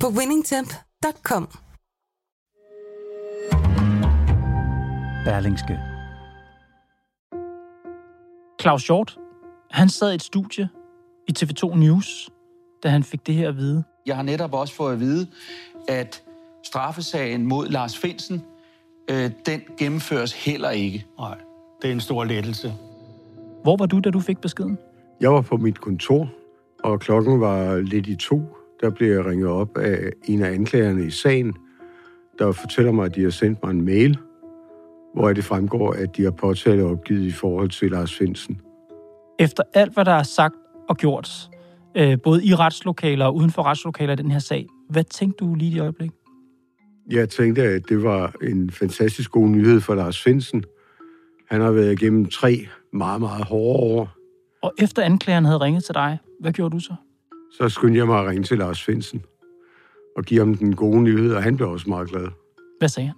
på winningtemp.com. Berlingske. Claus Hjort, han sad i et studie i TV2 News, da han fik det her at vide. Jeg har netop også fået at vide, at straffesagen mod Lars Finsen, øh, den gennemføres heller ikke. Nej, det er en stor lettelse. Hvor var du, da du fik beskeden? Jeg var på mit kontor, og klokken var lidt i to. Der blev jeg ringet op af en af anklagerne i sagen, der fortæller mig, at de har sendt mig en mail, hvor det fremgår, at de har påtalt opgivet i forhold til Lars Finsen. Efter alt, hvad der er sagt og gjort, øh, både i retslokaler og uden for retslokaler i den her sag, hvad tænkte du lige i øjeblik? Jeg tænkte, at det var en fantastisk god nyhed for Lars Finsen. Han har været igennem tre meget, meget hårde år. Og efter anklageren havde ringet til dig, hvad gjorde du så? Så skyndte jeg mig at ringe til Lars Finsen og give ham den gode nyhed, og han blev også meget glad. Hvad sagde han?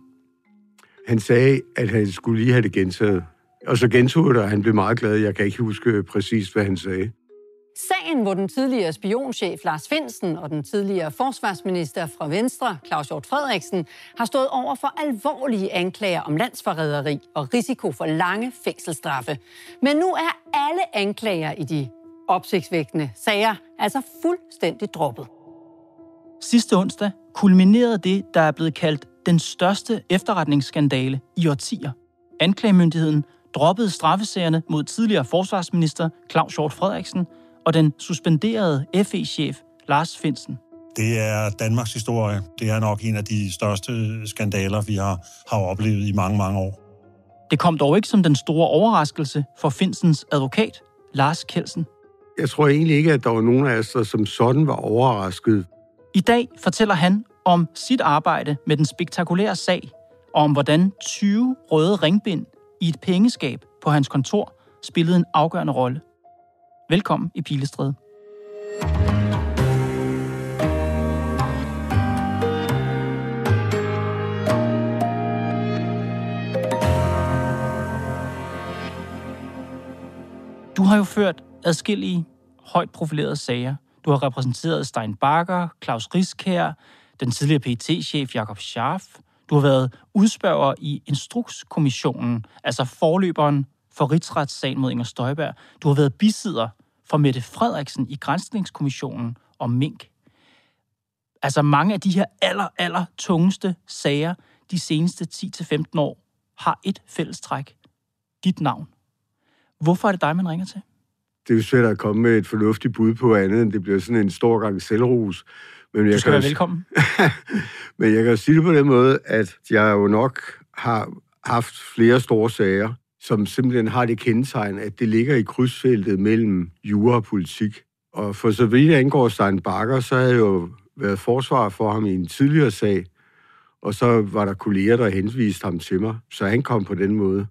Han sagde, at han skulle lige have det gentaget. Og så gentog det, og han blev meget glad. Jeg kan ikke huske præcis, hvad han sagde. Sagen, hvor den tidligere spionchef Lars Finsen og den tidligere forsvarsminister fra Venstre, Claus Hjort Frederiksen, har stået over for alvorlige anklager om landsforræderi og risiko for lange fængselsstraffe. Men nu er alle anklager i de opsigtsvækkende sager altså fuldstændig droppet. Sidste onsdag kulminerede det, der er blevet kaldt den største efterretningsskandale i årtier. Anklagemyndigheden droppede straffesagerne mod tidligere forsvarsminister Claus Hjort Frederiksen og den suspenderede FE-chef Lars Finsen. Det er Danmarks historie. Det er nok en af de største skandaler, vi har, har oplevet i mange, mange år. Det kom dog ikke som den store overraskelse for Finsens advokat, Lars Kelsen. Jeg tror egentlig ikke, at der var nogen af os, der som sådan var overrasket. I dag fortæller han om sit arbejde med den spektakulære sag, og om hvordan 20 røde ringbind i et pengeskab på hans kontor spillede en afgørende rolle. Velkommen i Pilestræde. Du har jo ført adskillige højt profilerede sager. Du har repræsenteret Stein Bakker, Claus Riskær, den tidligere pt chef Jakob Scharf. Du har været udspørger i Instrukskommissionen, altså forløberen for rigsretssagen mod Inger Støjberg. Du har været bisidder for Mette Frederiksen i Grænsningskommissionen om Mink. Altså mange af de her aller, aller tungeste sager de seneste 10-15 år har et fællestræk. Dit navn. Hvorfor er det dig, man ringer til? Det er jo svært at komme med et fornuftigt bud på andet, end det bliver sådan en stor gang selvrus. Men jeg du skal kan være velkommen. Men jeg kan sige det på den måde, at jeg jo nok har haft flere store sager, som simpelthen har det kendetegn, at det ligger i krydsfeltet mellem jura og politik. Og for så vidt angår Stein Bakker, så har jeg jo været forsvar for ham i en tidligere sag, og så var der kolleger, der henviste ham til mig, så han kom på den måde.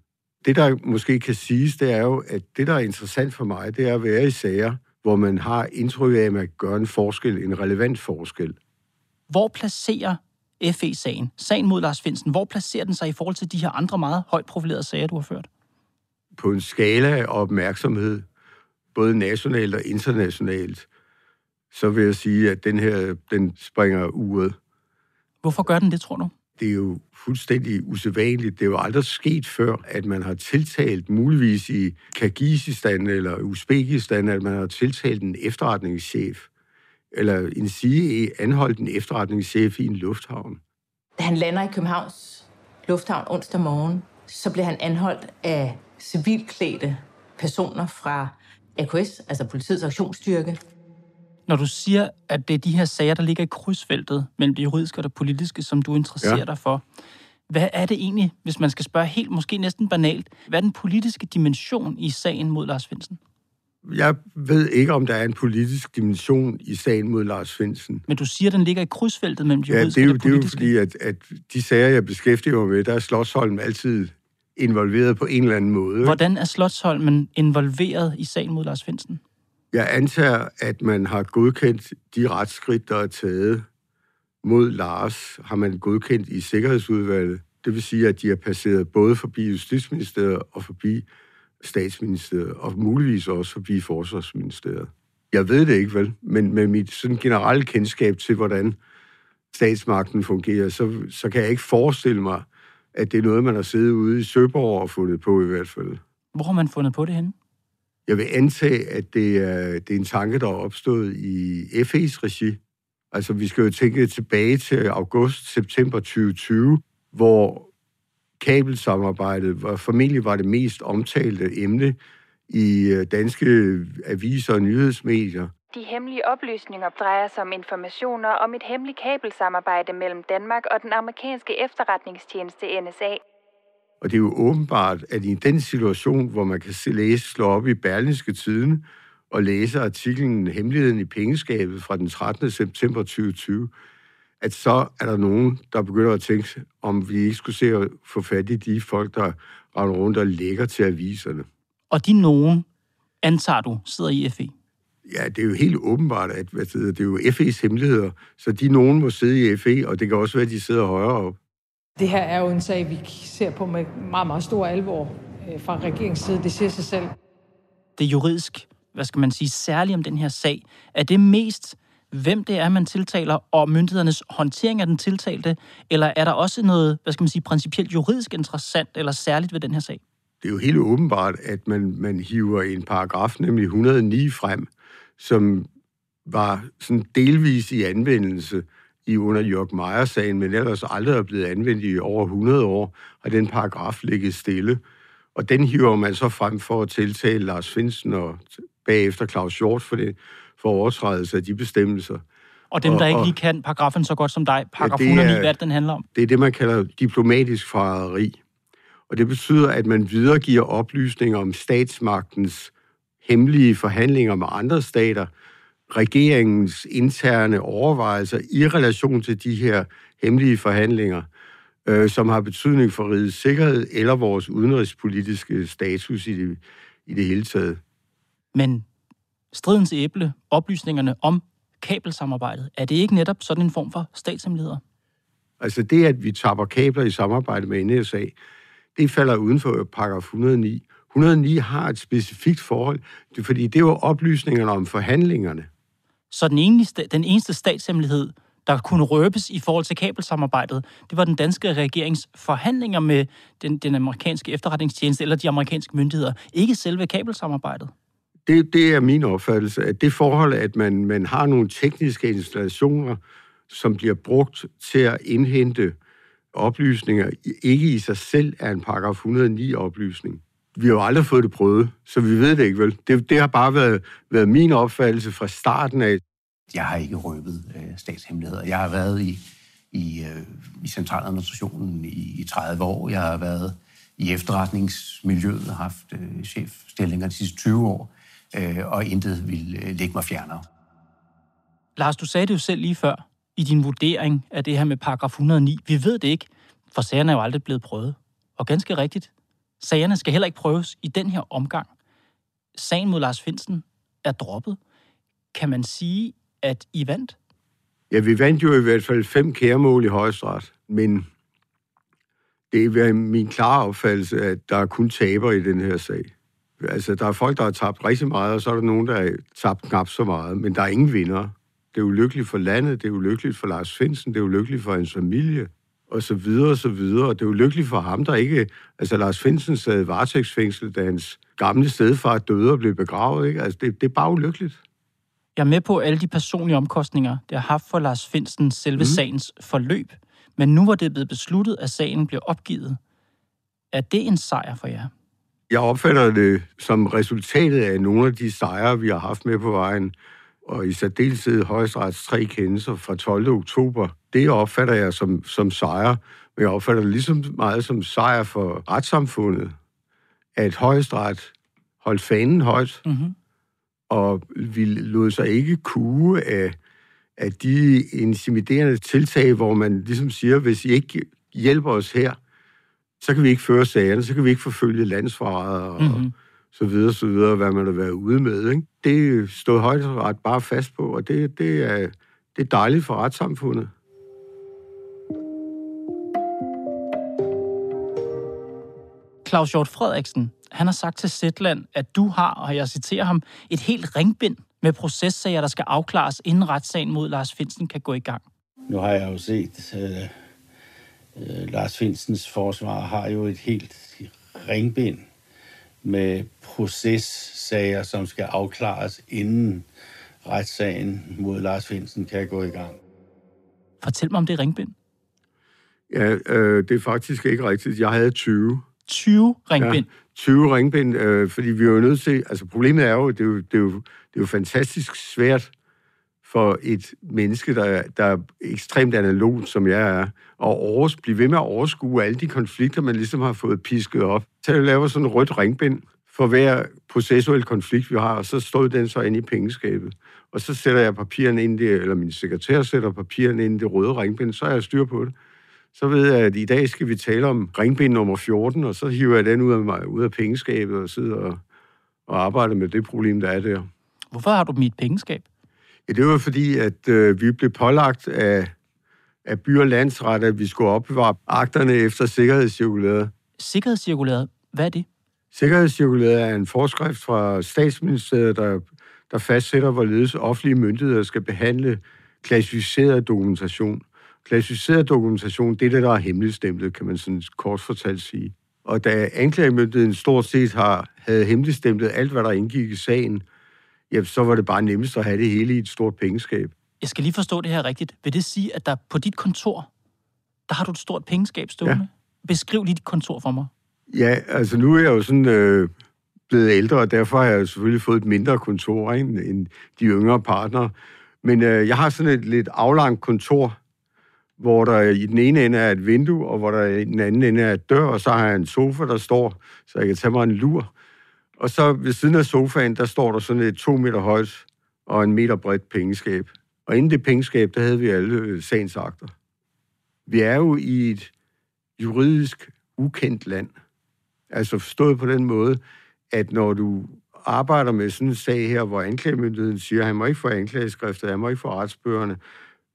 Det, der måske kan siges, det er jo, at det, der er interessant for mig, det er at være i sager, hvor man har indtryk af, at man gør en forskel, en relevant forskel. Hvor placerer FE-sagen, sagen mod Lars Finsen, hvor placerer den sig i forhold til de her andre meget højt profilerede sager, du har ført? På en skala af opmærksomhed, både nationalt og internationalt, så vil jeg sige, at den her, den springer uret. Hvorfor gør den det, tror du? Det er jo fuldstændig usædvanligt. Det er jo aldrig sket før, at man har tiltalt, muligvis i Kyrgyzstan eller Uzbekistan, at man har tiltalt en efterretningschef, eller en sige anholdt en efterretningschef i en lufthavn. Da han lander i Københavns Lufthavn onsdag morgen, så bliver han anholdt af civilklædte personer fra AKS, altså politiets aktionsstyrke, når du siger, at det er de her sager, der ligger i krydsfeltet mellem det juridiske og det politiske, som du interesserer ja. dig for, hvad er det egentlig, hvis man skal spørge helt, måske næsten banalt, hvad er den politiske dimension i sagen mod Lars Finsen? Jeg ved ikke, om der er en politisk dimension i sagen mod Lars Finsen. Men du siger, at den ligger i krydsfeltet mellem de Ja, juridiske det er jo, og det er jo politiske. fordi, at, at de sager, jeg beskæftiger mig med, der er Slottsholm altid involveret på en eller anden måde. Hvordan er Slottsholmen involveret i sagen mod Lars Finsen? Jeg antager, at man har godkendt de retsskridt, der er taget mod Lars, har man godkendt i Sikkerhedsudvalget. Det vil sige, at de er passeret både forbi Justitsministeriet og forbi Statsministeriet, og muligvis også forbi Forsvarsministeriet. Jeg ved det ikke, vel? Men med mit sådan generelle kendskab til, hvordan statsmagten fungerer, så, så kan jeg ikke forestille mig, at det er noget, man har siddet ude i Søborg og fundet på i hvert fald. Hvor har man fundet på det henne? Jeg vil antage, at det er, det er en tanke, der er opstået i FE's regi. Altså, vi skal jo tænke tilbage til august-september 2020, hvor kabelsamarbejdet var, formentlig var det mest omtalte emne i øh, danske aviser og nyhedsmedier. De hemmelige oplysninger drejer sig om informationer om et hemmeligt kabelsamarbejde mellem Danmark og den amerikanske efterretningstjeneste NSA. Og det er jo åbenbart, at i den situation, hvor man kan se, læse, slå op i Berlingske Tiden og læse artiklen Hemmeligheden i pengeskabet fra den 13. september 2020, at så er der nogen, der begynder at tænke, om vi ikke skulle se at få fat i de folk, der render rundt og lægger til aviserne. Og de nogen, antager du, sidder i FE. Ja, det er jo helt åbenbart, at hvad det, det er jo FE's hemmeligheder, så de nogen må sidde i FE, og det kan også være, at de sidder højere op. Det her er jo en sag, vi ser på med meget, meget stor alvor øh, fra regeringens side. Det siger sig selv. Det er juridisk, hvad skal man sige, særligt om den her sag. Er det mest, hvem det er, man tiltaler, og myndighedernes håndtering af den tiltalte, eller er der også noget, hvad skal man sige, principielt juridisk interessant eller særligt ved den her sag? det er jo helt åbenbart, at man, man hiver en paragraf, nemlig 109, frem, som var sådan delvis i anvendelse i under Jørg Meyer-sagen, men ellers aldrig er blevet anvendt i over 100 år, og den paragraf ligget stille. Og den hiver man så frem for at tiltale Lars Finsen og bagefter Claus Hjort for, det, for overtrædelse af de bestemmelser. Og dem, Og- der ikke lige kan paragrafen så godt som dig, paragraf Ja, det 109, er- hvad den handler om? Det er det, man kalder diplomatisk forræderi. Og det betyder, at man videregiver oplysninger om statsmagtens hemmelige forhandlinger med andre stater, regeringens interne overvejelser i relation til de her hemmelige forhandlinger, øh, som har betydning for rigets sikkerhed eller vores udenrigspolitiske status i det, i det hele taget. Men stridens æble, oplysningerne om kabelsamarbejdet, er det ikke netop sådan en form for statshemmeligheder? Altså det, at vi tapper kabler i samarbejde med NSA, det falder uden for paragraf 109. 109 har et specifikt forhold, fordi det var oplysningerne om forhandlingerne. Så den eneste, den eneste statshemmelighed, der kunne røbes i forhold til kabelsamarbejdet, det var den danske regerings forhandlinger med den, den amerikanske efterretningstjeneste eller de amerikanske myndigheder, ikke selve kabelsamarbejdet. Det, det er min opfattelse, at det forhold, at man, man har nogle tekniske installationer, som bliver brugt til at indhente oplysninger, ikke i sig selv er en paragraf 109-oplysning. Vi har jo aldrig fået det prøvet, så vi ved det ikke vel. Det, det har bare været, været min opfattelse fra starten af. Jeg har ikke røbet øh, statshemmeligheder. Jeg har været i, i, øh, i centraladministrationen i, i 30 år. Jeg har været i efterretningsmiljøet og haft øh, chefstillinger de sidste 20 år, øh, og intet vil øh, lægge mig fjernere. Lars, du sagde det jo selv lige før i din vurdering af det her med paragraf 109. Vi ved det ikke, for sagerne er jo aldrig blevet prøvet. Og ganske rigtigt, sagerne skal heller ikke prøves i den her omgang. Sagen mod Lars Finsen er droppet. Kan man sige, at I vandt? Ja, vi vandt jo i hvert fald fem kæremål i højesteret, men det er min klare opfattelse, at der er kun taber i den her sag. Altså, der er folk, der har tabt rigtig meget, og så er der nogen, der har tabt knap så meget, men der er ingen vinder. Det er ulykkeligt for landet, det er ulykkeligt for Lars Finsen, det er ulykkeligt for hans familie, og så videre, og så videre. Og det er ulykkeligt for ham, der ikke... Altså, Lars Finsen sad i varetægtsfængsel, da hans gamle stedfar døde og blev begravet, ikke? Altså, det, det er bare ulykkeligt. Jeg er med på alle de personlige omkostninger, det har haft for Lars Finsen selve mm. sagens forløb. Men nu hvor det er blevet besluttet, at sagen bliver opgivet, er det en sejr for jer? Jeg opfatter det som resultatet af nogle af de sejre, vi har haft med på vejen, og i særdeleshed højesterets tre kendelser fra 12. oktober. Det opfatter jeg som, som sejr, men jeg opfatter det ligesom meget som sejr for retssamfundet, at højesteret holdt fanen højt Mm-hmm. og vi lod sig ikke kue af, af de intimiderende tiltag, hvor man ligesom siger, hvis I ikke hjælper os her, så kan vi ikke føre sagerne, så kan vi ikke forfølge landsfaret og mm-hmm. så videre, så videre, hvad man har været ude med. Ikke? Det stod højt bare fast på, og det, det, er, det er dejligt for retssamfundet. Claus Hjort Frederiksen, han har sagt til Zetland, at du har, og jeg citerer ham, et helt ringbind med processager, der skal afklares, inden retssagen mod Lars Finsen kan gå i gang. Nu har jeg jo set, øh, øh, Lars Finsens forsvar har jo et helt ringbind med processager, som skal afklares, inden retssagen mod Lars Finsen kan gå i gang. Fortæl mig om det ringbind. Ja, øh, det er faktisk ikke rigtigt. Jeg havde 20. 20 ringbind? Ja, 20 ringbind, øh, fordi vi er jo nødt til... Altså, problemet er jo, det er jo, det er jo, det er jo fantastisk svært for et menneske, der, der er ekstremt analog, som jeg er, at overs, blive ved med at overskue alle de konflikter, man ligesom har fået pisket op. Så jeg laver sådan en rødt ringbind for hver processuel konflikt, vi har, og så står den så ind i pengeskabet. Og så sætter jeg papirerne ind i det, eller min sekretær sætter papirerne ind i det røde ringbind, så er jeg styr på det så ved jeg, at i dag skal vi tale om ringbind nummer 14, og så hiver jeg den ud af, mig, ud af pengeskabet og sidder og, og arbejder med det problem, der er der. Hvorfor har du mit pengeskab? Ja, det var fordi, at øh, vi blev pålagt af, af by- og landsret, at vi skulle opbevare akterne efter sikkerhedscirkulæret. Sikkerhedscirkulæret? Hvad er det? Sikkerhedscirkulæret er en forskrift fra statsministeriet, der, der fastsætter, hvorledes offentlige myndigheder skal behandle klassificeret dokumentation. Klassificeret dokumentation, det er det, der er hemmeligstemplet, kan man sådan kort fortalt sige. Og da anklagemyndigheden stort set har, havde hemmeligstemplet alt, hvad der indgik i sagen, ja, så var det bare nemmest at have det hele i et stort pengeskab. Jeg skal lige forstå det her rigtigt. Vil det sige, at der på dit kontor, der har du et stort pengeskab stående? Ja. Beskriv lige dit kontor for mig. Ja, altså nu er jeg jo sådan øh, blevet ældre, og derfor har jeg selvfølgelig fået et mindre kontor end, end de yngre partnere. Men øh, jeg har sådan et lidt aflangt kontor, hvor der i den ene ende er et vindue, og hvor der i den anden ende er et dør, og så har jeg en sofa, der står, så jeg kan tage mig en lur. Og så ved siden af sofaen, der står der sådan et to meter højt og en meter bredt pengeskab. Og inden det pengeskab, der havde vi alle øh, sagens akter. Vi er jo i et juridisk ukendt land. Altså forstået på den måde, at når du arbejder med sådan en sag her, hvor anklagemyndigheden siger, at han må ikke få anklageskriftet, han må ikke få retsbøgerne,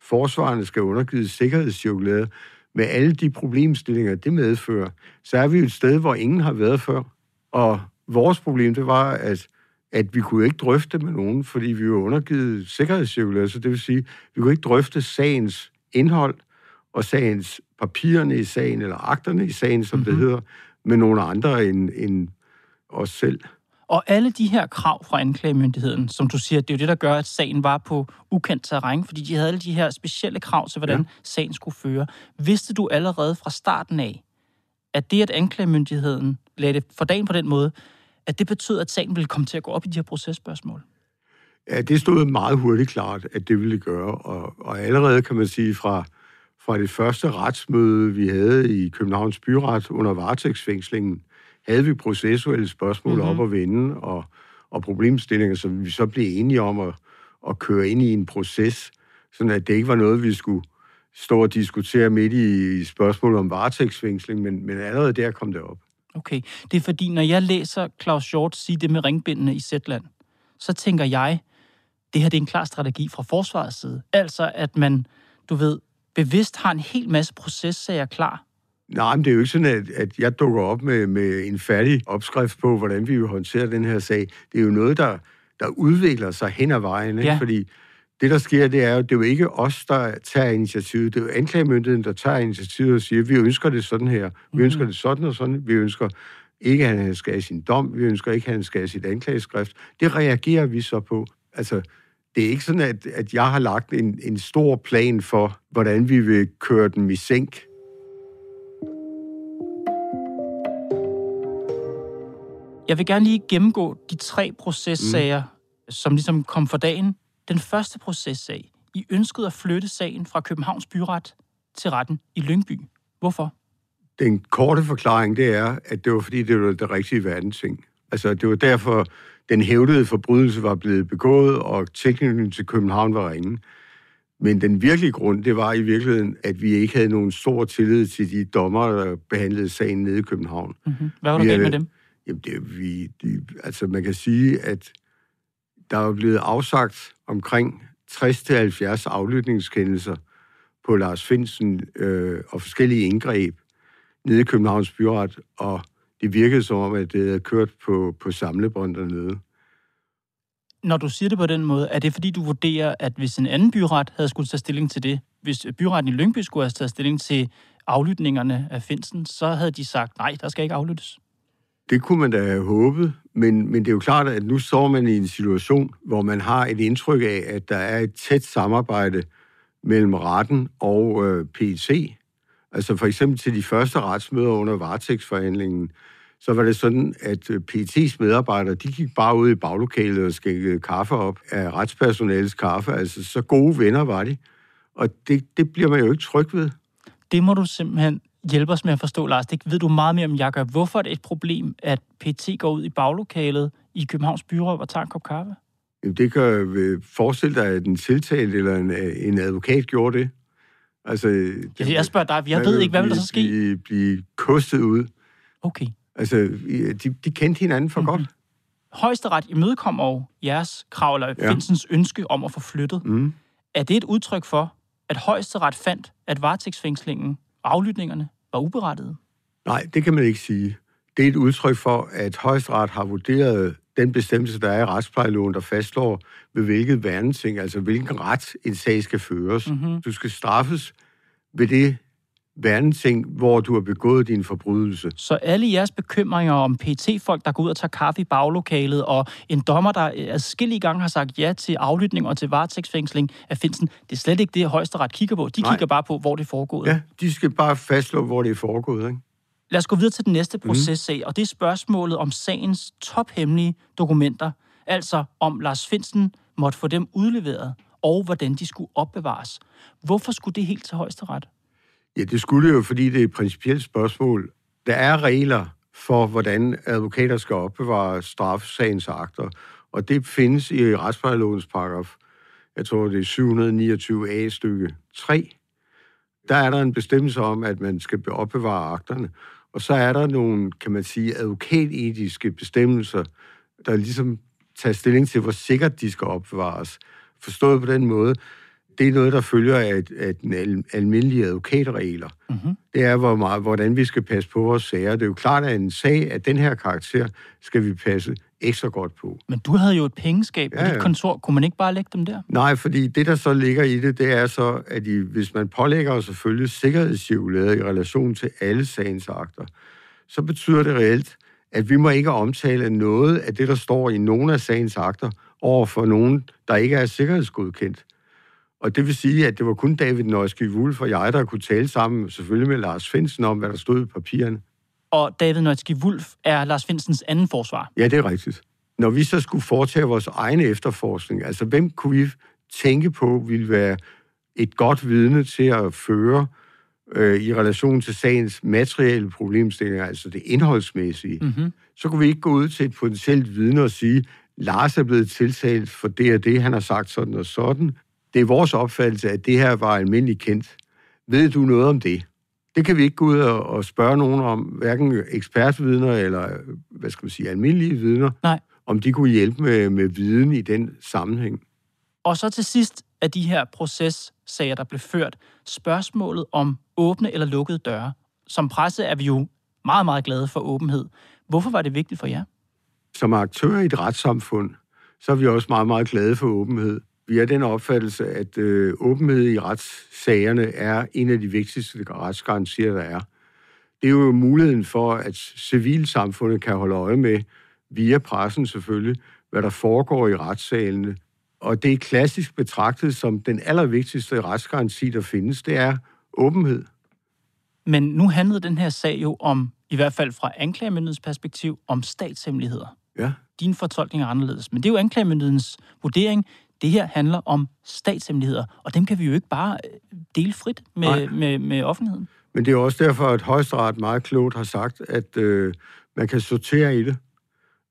forsvarende skal undergives sikkerhedscirkulæret, med alle de problemstillinger, det medfører, så er vi jo et sted, hvor ingen har været før. Og vores problem, det var, at, at vi kunne ikke drøfte med nogen, fordi vi var undergivet sikkerhedscirkulæret, så det vil sige, vi kunne ikke drøfte sagens indhold og sagens papirerne i sagen, eller akterne i sagen, som mm-hmm. det mhm. hedder, med nogle andre end, end os selv. Og alle de her krav fra anklagemyndigheden, som du siger, det er jo det, der gør, at sagen var på ukendt terræn, fordi de havde alle de her specielle krav til, hvordan ja. sagen skulle føre. Vidste du allerede fra starten af, at det, at anklagemyndigheden lagde det for dagen på den måde, at det betød, at sagen ville komme til at gå op i de her processpørgsmål? Ja, det stod meget hurtigt klart, at det ville gøre. Og, og allerede kan man sige, fra, fra det første retsmøde, vi havde i Københavns Byret under varetægtsfængslingen, havde vi processuelle spørgsmål mm-hmm. op at vende, og, og problemstillinger, som vi så blev enige om at, at køre ind i en proces, sådan at det ikke var noget, vi skulle stå og diskutere midt i spørgsmål om varetægtsfængsling, men, men allerede der kom det op. Okay, det er fordi, når jeg læser Claus Short sige det med ringbindene i Zetland, så tænker jeg, det her det er en klar strategi fra forsvarets side. Altså, at man, du ved, bevidst har en hel masse processager klar, Nej, men det er jo ikke sådan, at, at jeg dukker op med, med en færdig opskrift på, hvordan vi vil håndtere den her sag. Det er jo noget, der, der udvikler sig hen ad vejen, ikke? Ja. fordi det, der sker, det er jo, det er jo ikke os, der tager initiativet. Det er jo anklagemyndigheden, der tager initiativet og siger, vi ønsker det sådan her, vi mm-hmm. ønsker det sådan og sådan, vi ønsker ikke, at han skal have sin dom, vi ønsker ikke, at han skal have sit anklageskrift. Det reagerer vi så på. Altså, det er ikke sådan, at, at jeg har lagt en, en stor plan for, hvordan vi vil køre den i sænk. Jeg vil gerne lige gennemgå de tre processager, mm. som ligesom kom for dagen. Den første processag. I ønskede at flytte sagen fra Københavns Byret til retten i Lyngby. Hvorfor? Den korte forklaring, det er, at det var fordi, det var det rigtige ting. Altså, det var derfor, den hævdede forbrydelse var blevet begået, og tilknytningen til København var ringe. Men den virkelige grund, det var i virkeligheden, at vi ikke havde nogen stor tillid til de dommer, der behandlede sagen nede i København. Mm-hmm. Hvad var der galt med dem? Jamen, det, vi, det, altså man kan sige, at der er blevet afsagt omkring 60-70 aflytningskendelser på Lars Finsen øh, og forskellige indgreb nede i Københavns Byret, og det virkede som om, at det havde kørt på, på samlebånd dernede. Når du siger det på den måde, er det fordi, du vurderer, at hvis en anden byret havde skulle tage stilling til det, hvis byretten i Lyngby skulle have taget stilling til aflytningerne af Finsen, så havde de sagt, nej, der skal ikke aflyttes? Det kunne man da have håbet, men, men det er jo klart, at nu står man i en situation, hvor man har et indtryk af, at der er et tæt samarbejde mellem retten og øh, PET. Altså for eksempel til de første retsmøder under varetægtsforhandlingen, så var det sådan, at øh, PET's medarbejdere, de gik bare ud i baglokalet og skænkede kaffe op af retspersonalets kaffe. Altså, så gode venner var de. Og det, det bliver man jo ikke tryg ved. Det må du simpelthen hjælpe os med at forstå, Lars. Det ved du meget mere om, jeg gør. Hvorfor er det et problem, at PT går ud i baglokalet i Københavns Byråd og tager en kop kaffe? Det kan forestille dig, at en tiltalt eller en, en advokat gjorde det. Altså, ja, jeg spørger dig, jeg ved ikke, hvad vil der så ske? Blive, blive kostet ud. Okay. Altså, de, de kendte hinanden for mm-hmm. godt. Højesteret imødekommer jo jeres krav, eller ja. Finsens ønske om at få flyttet. Mm. Er det et udtryk for, at højesteret fandt, at varetægtsfængslingen aflytningerne var uberettiget? Nej, det kan man ikke sige. Det er et udtryk for, at højesteret har vurderet den bestemmelse, der er i retsplejeloven, der fastslår, ved hvilket værneting, altså hvilken ret en sag skal føres. Mm-hmm. Du skal straffes ved det værneting, hvor du har begået din forbrydelse. Så alle jeres bekymringer om PT-folk, der går ud og tager kaffe i baglokalet, og en dommer, der adskillige gange har sagt ja til aflytning og til varetægtsfængsling af Finsen, det er slet ikke det, højesteret kigger på. De Nej. kigger bare på, hvor det er foregået. Ja, de skal bare fastslå, hvor det er foregået. Ikke? Lad os gå videre til den næste mhm. processag, mm. og det er spørgsmålet om sagens tophemmelige dokumenter, altså om Lars Finsen måtte få dem udleveret, og hvordan de skulle opbevares. Hvorfor skulle det helt til højesteret? Ja, det skulle jo, fordi det er et principielt spørgsmål. Der er regler for, hvordan advokater skal opbevare straffesagens akter, og det findes i retsplejelovens paragraf, jeg tror det er 729a stykke 3. Der er der en bestemmelse om, at man skal opbevare akterne, og så er der nogle, kan man sige, advokatetiske bestemmelser, der ligesom tager stilling til, hvor sikkert de skal opbevares. Forstået på den måde, det er noget, der følger af, af den al, almindelige advokatregler. Mm-hmm. Det er, hvor meget, hvordan vi skal passe på vores sager. Det er jo klart, at en sag af den her karakter skal vi passe ekstra godt på. Men du havde jo et pengeskab ja, på dit kontor. Kunne man ikke bare lægge dem der? Nej, fordi det, der så ligger i det, det er så, at I, hvis man pålægger selvfølgelig sikkerhedscirkulæret i relation til alle sagens akter, så betyder det reelt, at vi må ikke omtale noget af det, der står i nogle af sagens akter, over for nogen, der ikke er sikkerhedsgodkendt. Og det vil sige, at det var kun David Nøjski Wulf og jeg, der kunne tale sammen, selvfølgelig med Lars Finsen, om, hvad der stod i papirerne. Og David Nøjski Wulf er Lars Finsens anden forsvar. Ja, det er rigtigt. Når vi så skulle foretage vores egen efterforskning, altså hvem kunne vi tænke på ville være et godt vidne til at føre øh, i relation til sagens materielle problemstillinger, altså det indholdsmæssige, mm-hmm. så kunne vi ikke gå ud til et potentielt vidne og sige, Lars er blevet tiltalt for det og det, han har sagt sådan og sådan, det er vores opfattelse, at det her var almindeligt kendt. Ved du noget om det? Det kan vi ikke gå ud og, og spørge nogen om, hverken ekspertvidner eller, hvad skal man sige, almindelige vidner, Nej. om de kunne hjælpe med, med viden i den sammenhæng. Og så til sidst af de her processager, der blev ført, spørgsmålet om åbne eller lukkede døre. Som presse er vi jo meget, meget glade for åbenhed. Hvorfor var det vigtigt for jer? Som aktør i et retssamfund, så er vi også meget, meget glade for åbenhed. Vi har den opfattelse, at øh, åbenhed i retssagerne er en af de vigtigste retsgarantier, der er. Det er jo muligheden for, at civilsamfundet kan holde øje med, via pressen selvfølgelig, hvad der foregår i retssalene. Og det er klassisk betragtet som den allervigtigste retsgaranti, der findes, det er åbenhed. Men nu handlede den her sag jo om, i hvert fald fra anklagemyndighedens perspektiv, om statshemmeligheder. Ja. Din fortolkning er anderledes. Men det er jo anklagemyndighedens vurdering. Det her handler om statshemmeligheder, og dem kan vi jo ikke bare øh, dele frit med, med, med offentligheden. Men det er også derfor, at højesteret meget klogt har sagt, at øh, man kan sortere i det.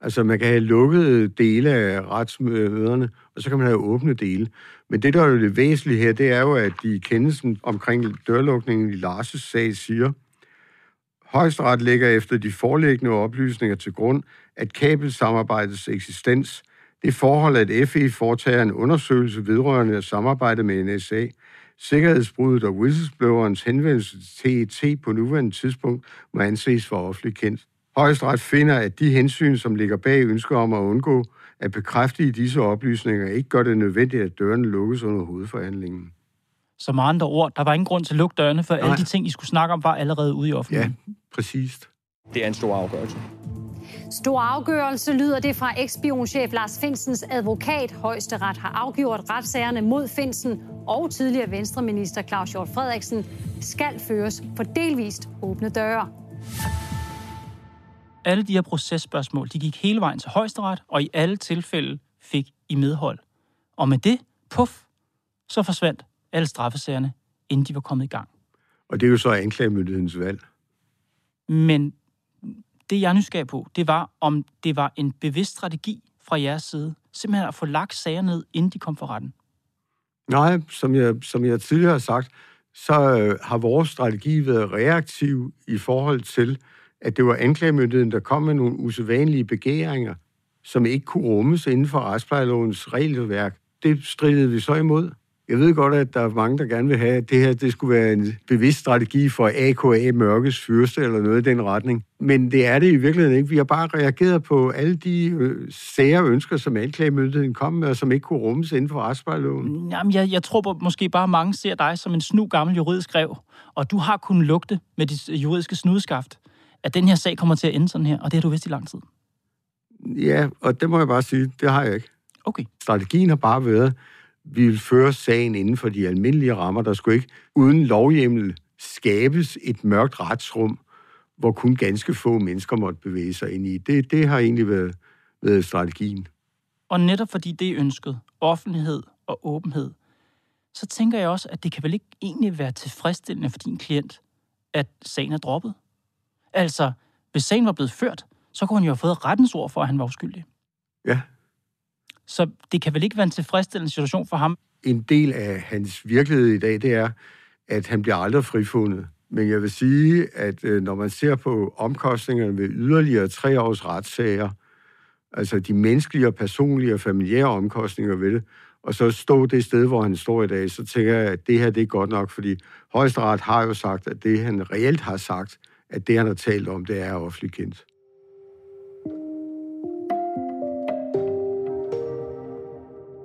Altså, man kan have lukkede dele af retsmøderne, og så kan man have åbne dele. Men det, der er jo det væsentlige her, det er jo, at de kendelsen omkring dørlukningen i Lars' sag siger, Højesteret lægger efter de foreliggende oplysninger til grund, at kabelsamarbejdets eksistens, det forhold, at FE foretager en undersøgelse vedrørende at samarbejde med NSA, sikkerhedsbruddet og whistleblowerens henvendelse til TET på nuværende tidspunkt må anses for offentligt kendt. Højesteret finder, at de hensyn, som ligger bag ønsker om at undgå at bekræfte i disse oplysninger, ikke gør det nødvendigt, at dørene lukkes under hovedforhandlingen. Så med andre ord, der var ingen grund til at lukke dørene, for Nej. alle de ting, I skulle snakke om, var allerede ude i offentligheden. Ja, præcis. Det er en stor afgørelse. Stor afgørelse lyder det fra ekspionchef Lars Finsens advokat. Højesteret har afgjort retssagerne mod Finsen og tidligere venstreminister Claus Hjort Frederiksen skal føres for delvist åbne døre. Alle de her processpørgsmål, de gik hele vejen til højesteret, og i alle tilfælde fik I medhold. Og med det, puff, så forsvandt alle straffesagerne, inden de var kommet i gang. Og det er jo så anklagemyndighedens valg. Men det, jeg er nysgerrig på, det var, om det var en bevidst strategi fra jeres side, simpelthen at få lagt sager ned, inden de kom for retten. Nej, som jeg, som jeg tidligere har sagt, så øh, har vores strategi været reaktiv i forhold til, at det var anklagemyndigheden, der kom med nogle usædvanlige begæringer, som ikke kunne rummes inden for retsplejelovens regelværk. Det stridede vi så imod. Jeg ved godt, at der er mange, der gerne vil have, at det her det skulle være en bevidst strategi for AKA mørkets fyrste eller noget i den retning. Men det er det i virkeligheden ikke. Vi har bare reageret på alle de øh, sager ønsker, som anklagemyndigheden kom med, og som ikke kunne rummes inden for retsplejeloven. Jamen, jeg, jeg tror på, måske bare mange ser dig som en snu gammel juridisk rev, og du har kunnet lugte med dit juridiske snudeskaft, at den her sag kommer til at ende sådan her, og det har du vidst i lang tid. Ja, og det må jeg bare sige, det har jeg ikke. Okay. Strategien har bare været, vi vil føre sagen inden for de almindelige rammer. Der skulle ikke uden lovhjemmel skabes et mørkt retsrum, hvor kun ganske få mennesker måtte bevæge sig ind i. Det, det har egentlig været, været strategien. Og netop fordi det er ønsket, offentlighed og åbenhed, så tænker jeg også, at det kan vel ikke egentlig være tilfredsstillende for din klient, at sagen er droppet. Altså, hvis sagen var blevet ført, så kunne han jo have fået rettens ord for, at han var uskyldig. Ja, så det kan vel ikke være en tilfredsstillende situation for ham? En del af hans virkelighed i dag, det er, at han bliver aldrig frifundet. Men jeg vil sige, at øh, når man ser på omkostningerne ved yderligere tre års retssager, altså de menneskelige og personlige og familiære omkostninger ved det, og så stå det sted, hvor han står i dag, så tænker jeg, at det her det er godt nok, fordi højesteret har jo sagt, at det han reelt har sagt, at det han har talt om, det er offentligt kendt.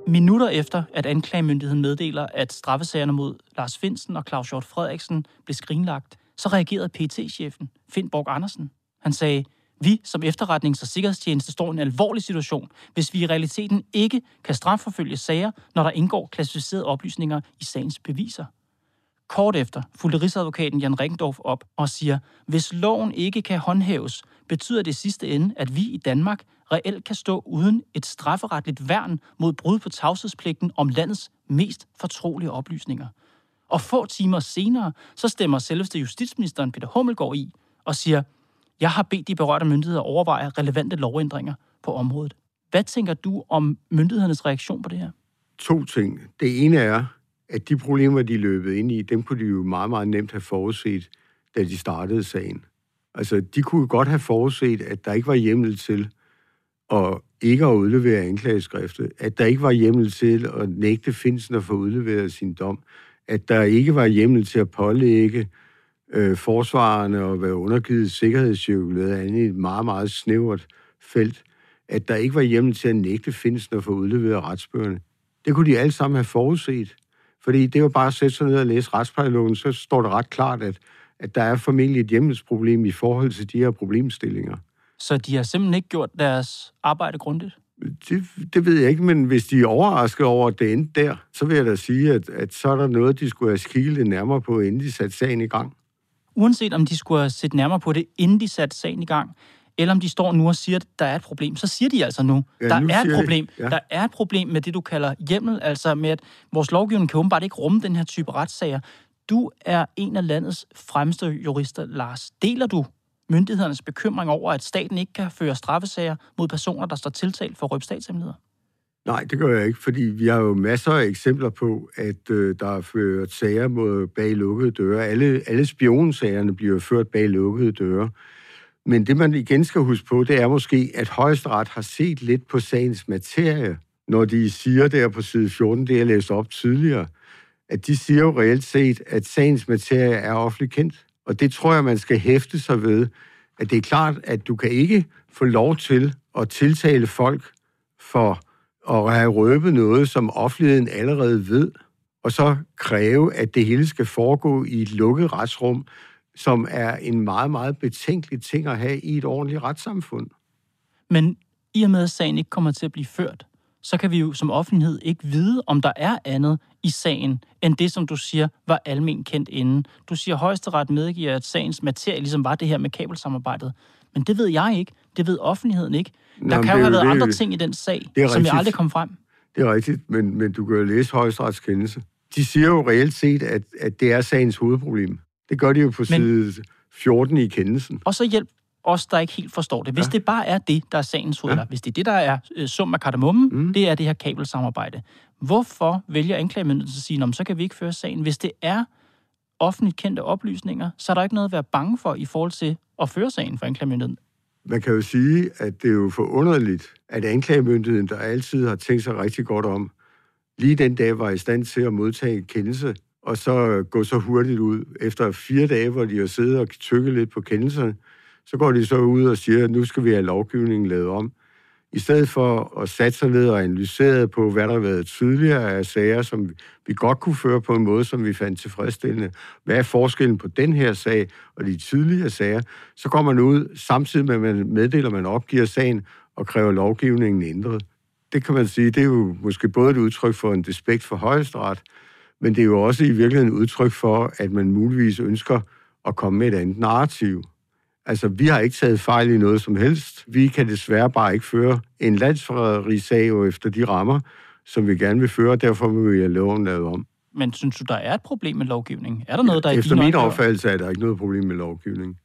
Minutter efter, at anklagemyndigheden meddeler, at straffesagerne mod Lars Finsen og Claus Hjort Frederiksen blev skrinlagt, så reagerede PT-chefen, Finn Borg Andersen. Han sagde, vi som efterretnings- og sikkerhedstjeneste står i en alvorlig situation, hvis vi i realiteten ikke kan strafforfølge sager, når der indgår klassificerede oplysninger i sagens beviser. Kort efter fulgte rigsadvokaten Jan Ringdorf op og siger, hvis loven ikke kan håndhæves, betyder det sidste ende, at vi i Danmark reelt kan stå uden et strafferetligt værn mod brud på tavshedspligten om landets mest fortrolige oplysninger. Og få timer senere, så stemmer selveste justitsministeren Peter Hummelgaard i og siger, jeg har bedt de berørte myndigheder overveje relevante lovændringer på området. Hvad tænker du om myndighedernes reaktion på det her? To ting. Det ene er, at de problemer, de løbede ind i, dem kunne de jo meget, meget nemt have forudset, da de startede sagen. Altså, de kunne godt have forudset, at der ikke var hjemmel til og ikke at udlevere anklageskriftet, at der ikke var hjemmel til at nægte Finsen at få udleveret sin dom, at der ikke var hjemmel til at pålægge øh, forsvarerne og være undergivet sikkerhedscirkulæret andet i et meget, meget snævert felt, at der ikke var hjemmel til at nægte Finsen at få udleveret retsbøgerne. Det kunne de alle sammen have forudset. Fordi det var bare at sætte sig ned og læse retsplejeloven, så står det ret klart, at, at der er formentlig et hjemmelsproblem i forhold til de her problemstillinger. Så de har simpelthen ikke gjort deres arbejde grundigt? Det, det ved jeg ikke, men hvis de er overrasket over, at det endte der, så vil jeg da sige, at, at så er der noget, de skulle have kigget lidt nærmere på, inden de satte sagen i gang. Uanset om de skulle have set nærmere på det, inden de satte sagen i gang, eller om de står nu og siger, at der er et problem, så siger de altså nu, ja, der nu er et problem. Ja. Der er et problem med det, du kalder hjemmel, altså med, at vores lovgivning kan åbenbart ikke rumme den her type retssager. Du er en af landets fremmeste jurister, Lars. Deler du myndighedernes bekymring over, at staten ikke kan føre straffesager mod personer, der står tiltalt for røbstatshemmeligheder? Nej, det gør jeg ikke, fordi vi har jo masser af eksempler på, at øh, der er ført sager mod bag lukkede døre. Alle, alle spionsagerne bliver ført bag lukkede døre. Men det, man igen skal huske på, det er måske, at højesteret har set lidt på sagens materie, når de siger der på side 14, det jeg læste op tidligere, at de siger jo reelt set, at sagens materie er offentligt kendt. Og det tror jeg, man skal hæfte sig ved, at det er klart, at du kan ikke få lov til at tiltale folk for at have røbet noget, som offentligheden allerede ved, og så kræve, at det hele skal foregå i et lukket retsrum, som er en meget, meget betænkelig ting at have i et ordentligt retssamfund. Men i og med, at sagen ikke kommer til at blive ført, så kan vi jo som offentlighed ikke vide, om der er andet i sagen, end det, som du siger, var almen kendt inden. Du siger, at højesteret medgiver, at sagens materie ligesom var det her med kabelsamarbejdet. Men det ved jeg ikke. Det ved offentligheden ikke. Der Nå, kan jo have været det, andre ting i den sag, som rigtigt. jeg aldrig kom frem. Det er rigtigt, men, men du kan jo læse højesterets kendelse. De siger jo reelt set, at, at det er sagens hovedproblem. Det gør de jo på men, side 14 i kendelsen. Og så hjælp os, der ikke helt forstår det. Hvis ja. det bare er det, der er sagens hoved, ja. hvis det er det, der er øh, sum af kardemommen, mm. det er det her kabelsamarbejde. Hvorfor vælger anklagemyndigheden at sige, så kan vi ikke føre sagen? Hvis det er offentligt kendte oplysninger, så er der ikke noget at være bange for i forhold til at føre sagen for anklagemyndigheden. Man kan jo sige, at det er jo forunderligt, at anklagemyndigheden, der altid har tænkt sig rigtig godt om, lige den dag var i stand til at modtage kendelse, og så gå så hurtigt ud. Efter fire dage, hvor de har siddet og tykket lidt på kendelserne, så går de så ud og siger, at nu skal vi have lovgivningen lavet om. I stedet for at sætte sig ned og analysere på, hvad der har været tidligere af sager, som vi godt kunne føre på en måde, som vi fandt tilfredsstillende. Hvad er forskellen på den her sag og de tidligere sager? Så kommer man ud, samtidig med, at man meddeler, at man opgiver sagen og kræver lovgivningen ændret. Det kan man sige, det er jo måske både et udtryk for en despekt for højesteret, men det er jo også i virkeligheden et udtryk for, at man muligvis ønsker at komme med et andet narrativ. Altså, vi har ikke taget fejl i noget som helst. Vi kan desværre bare ikke føre en landsforræderi jo efter de rammer, som vi gerne vil føre, og derfor vil vi have loven lavet om. Men synes du, der er et problem med lovgivning? Er der noget, der ja, Efter min opfattelse er der ikke noget problem med lovgivning.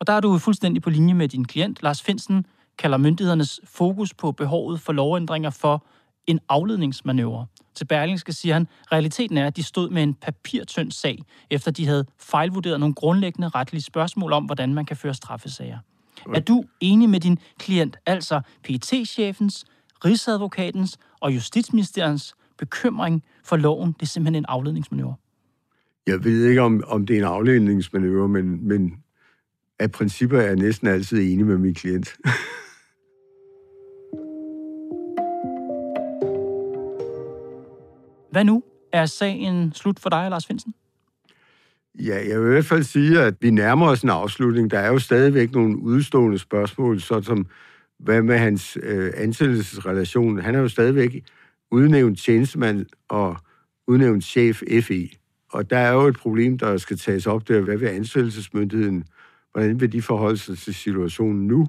Og der er du fuldstændig på linje med din klient. Lars Finsen kalder myndighedernes fokus på behovet for lovændringer for en afledningsmanøvre. Til Berlingske siger han, realiteten er, at de stod med en papirtynd sag, efter de havde fejlvurderet nogle grundlæggende retlige spørgsmål om, hvordan man kan føre straffesager. Er du enig med din klient, altså PT-chefens, Rigsadvokatens og Justitsministeriens bekymring for loven? Det er simpelthen en afledningsmanøvre. Jeg ved ikke, om, om det er en afledningsmanøvre, men, men af principper er jeg næsten altid enig med min klient. Hvad nu? Er sagen slut for dig, Lars Finsen? Ja, jeg vil i hvert fald sige, at vi nærmer os en afslutning. Der er jo stadigvæk nogle udstående spørgsmål, som hvad med hans øh, ansættelsesrelation. Han er jo stadigvæk udnævnt tjenestemand og udnævnt chef FE. Og der er jo et problem, der skal tages op der. Hvad vil ansættelsesmyndigheden? Hvordan vil de forholde sig til situationen nu?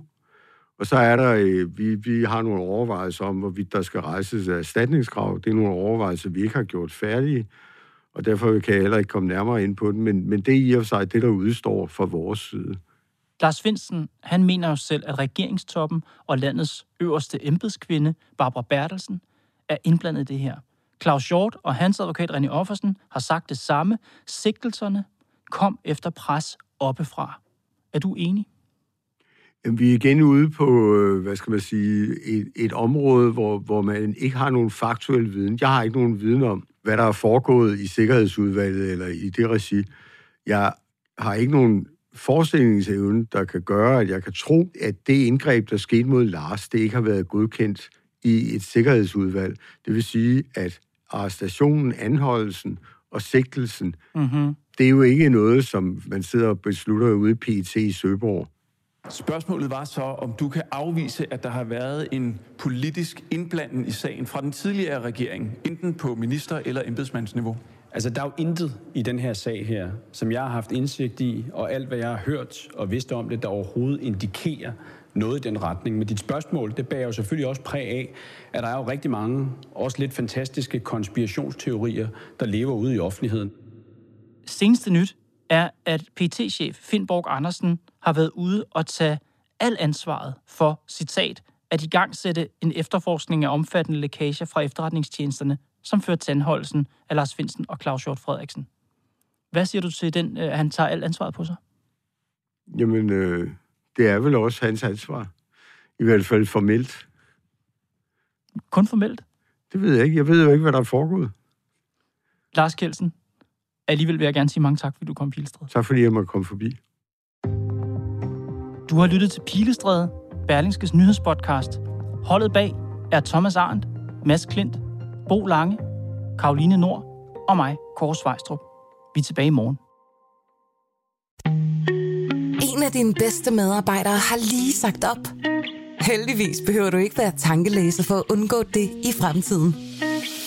Og så er der, øh, vi, vi har nogle overvejelser om, hvorvidt der skal rejses erstatningskrav. Det er nogle overvejelser, vi ikke har gjort færdige, og derfor kan jeg heller ikke komme nærmere ind på den. Men, men det er i og for sig det, der udstår fra vores side. Lars Finsen, han mener jo selv, at regeringstoppen og landets øverste embedskvinde, Barbara Bertelsen, er indblandet i det her. Claus Hjort og hans advokat René Offersen har sagt det samme. Sigtelserne kom efter pres oppefra. Er du enig? Jamen, vi er igen ude på, øh, hvad skal man sige, et, et område, hvor, hvor man ikke har nogen faktuel viden. Jeg har ikke nogen viden om, hvad der er foregået i Sikkerhedsudvalget eller i det regi. Jeg har ikke nogen forestillingsevne, der kan gøre, at jeg kan tro, at det indgreb, der skete mod Lars, det ikke har været godkendt i et sikkerhedsudvalg. Det vil sige, at arrestationen, anholdelsen og sigtelsen, mm-hmm. det er jo ikke noget, som man sidder og beslutter ude i PET i Søborg. Spørgsmålet var så, om du kan afvise, at der har været en politisk indblanding i sagen fra den tidligere regering, enten på minister- eller embedsmandsniveau. Altså, der er jo intet i den her sag her, som jeg har haft indsigt i, og alt, hvad jeg har hørt og vidst om det, der overhovedet indikerer noget i den retning. Men dit spørgsmål, det bærer jo selvfølgelig også præg af, at der er jo rigtig mange, også lidt fantastiske konspirationsteorier, der lever ude i offentligheden. Seneste nyt er, at PT-chef Finn Borg Andersen har været ude og tage al ansvaret for, citat, at i gang sætte en efterforskning af omfattende lækager fra efterretningstjenesterne, som førte til anholdelsen af Lars Finsen og Claus Hjort Frederiksen. Hvad siger du til den, at han tager alt ansvaret på sig? Jamen, øh, det er vel også hans ansvar. I hvert fald formelt. Kun formelt? Det ved jeg ikke. Jeg ved jo ikke, hvad der er foregået. Lars Kelsen, alligevel vil jeg gerne sige mange tak, fordi du kom, Pilestræde. Tak fordi jeg måtte komme forbi. Du har lyttet til Pilestræde, Berlingskes nyhedspodcast. Holdet bag er Thomas Arndt, Mads Klint, Bo Lange, Karoline Nord og mig, Kåre Svejstrup. Vi er tilbage i morgen. En af dine bedste medarbejdere har lige sagt op. Heldigvis behøver du ikke være tankelæser for at undgå det i fremtiden.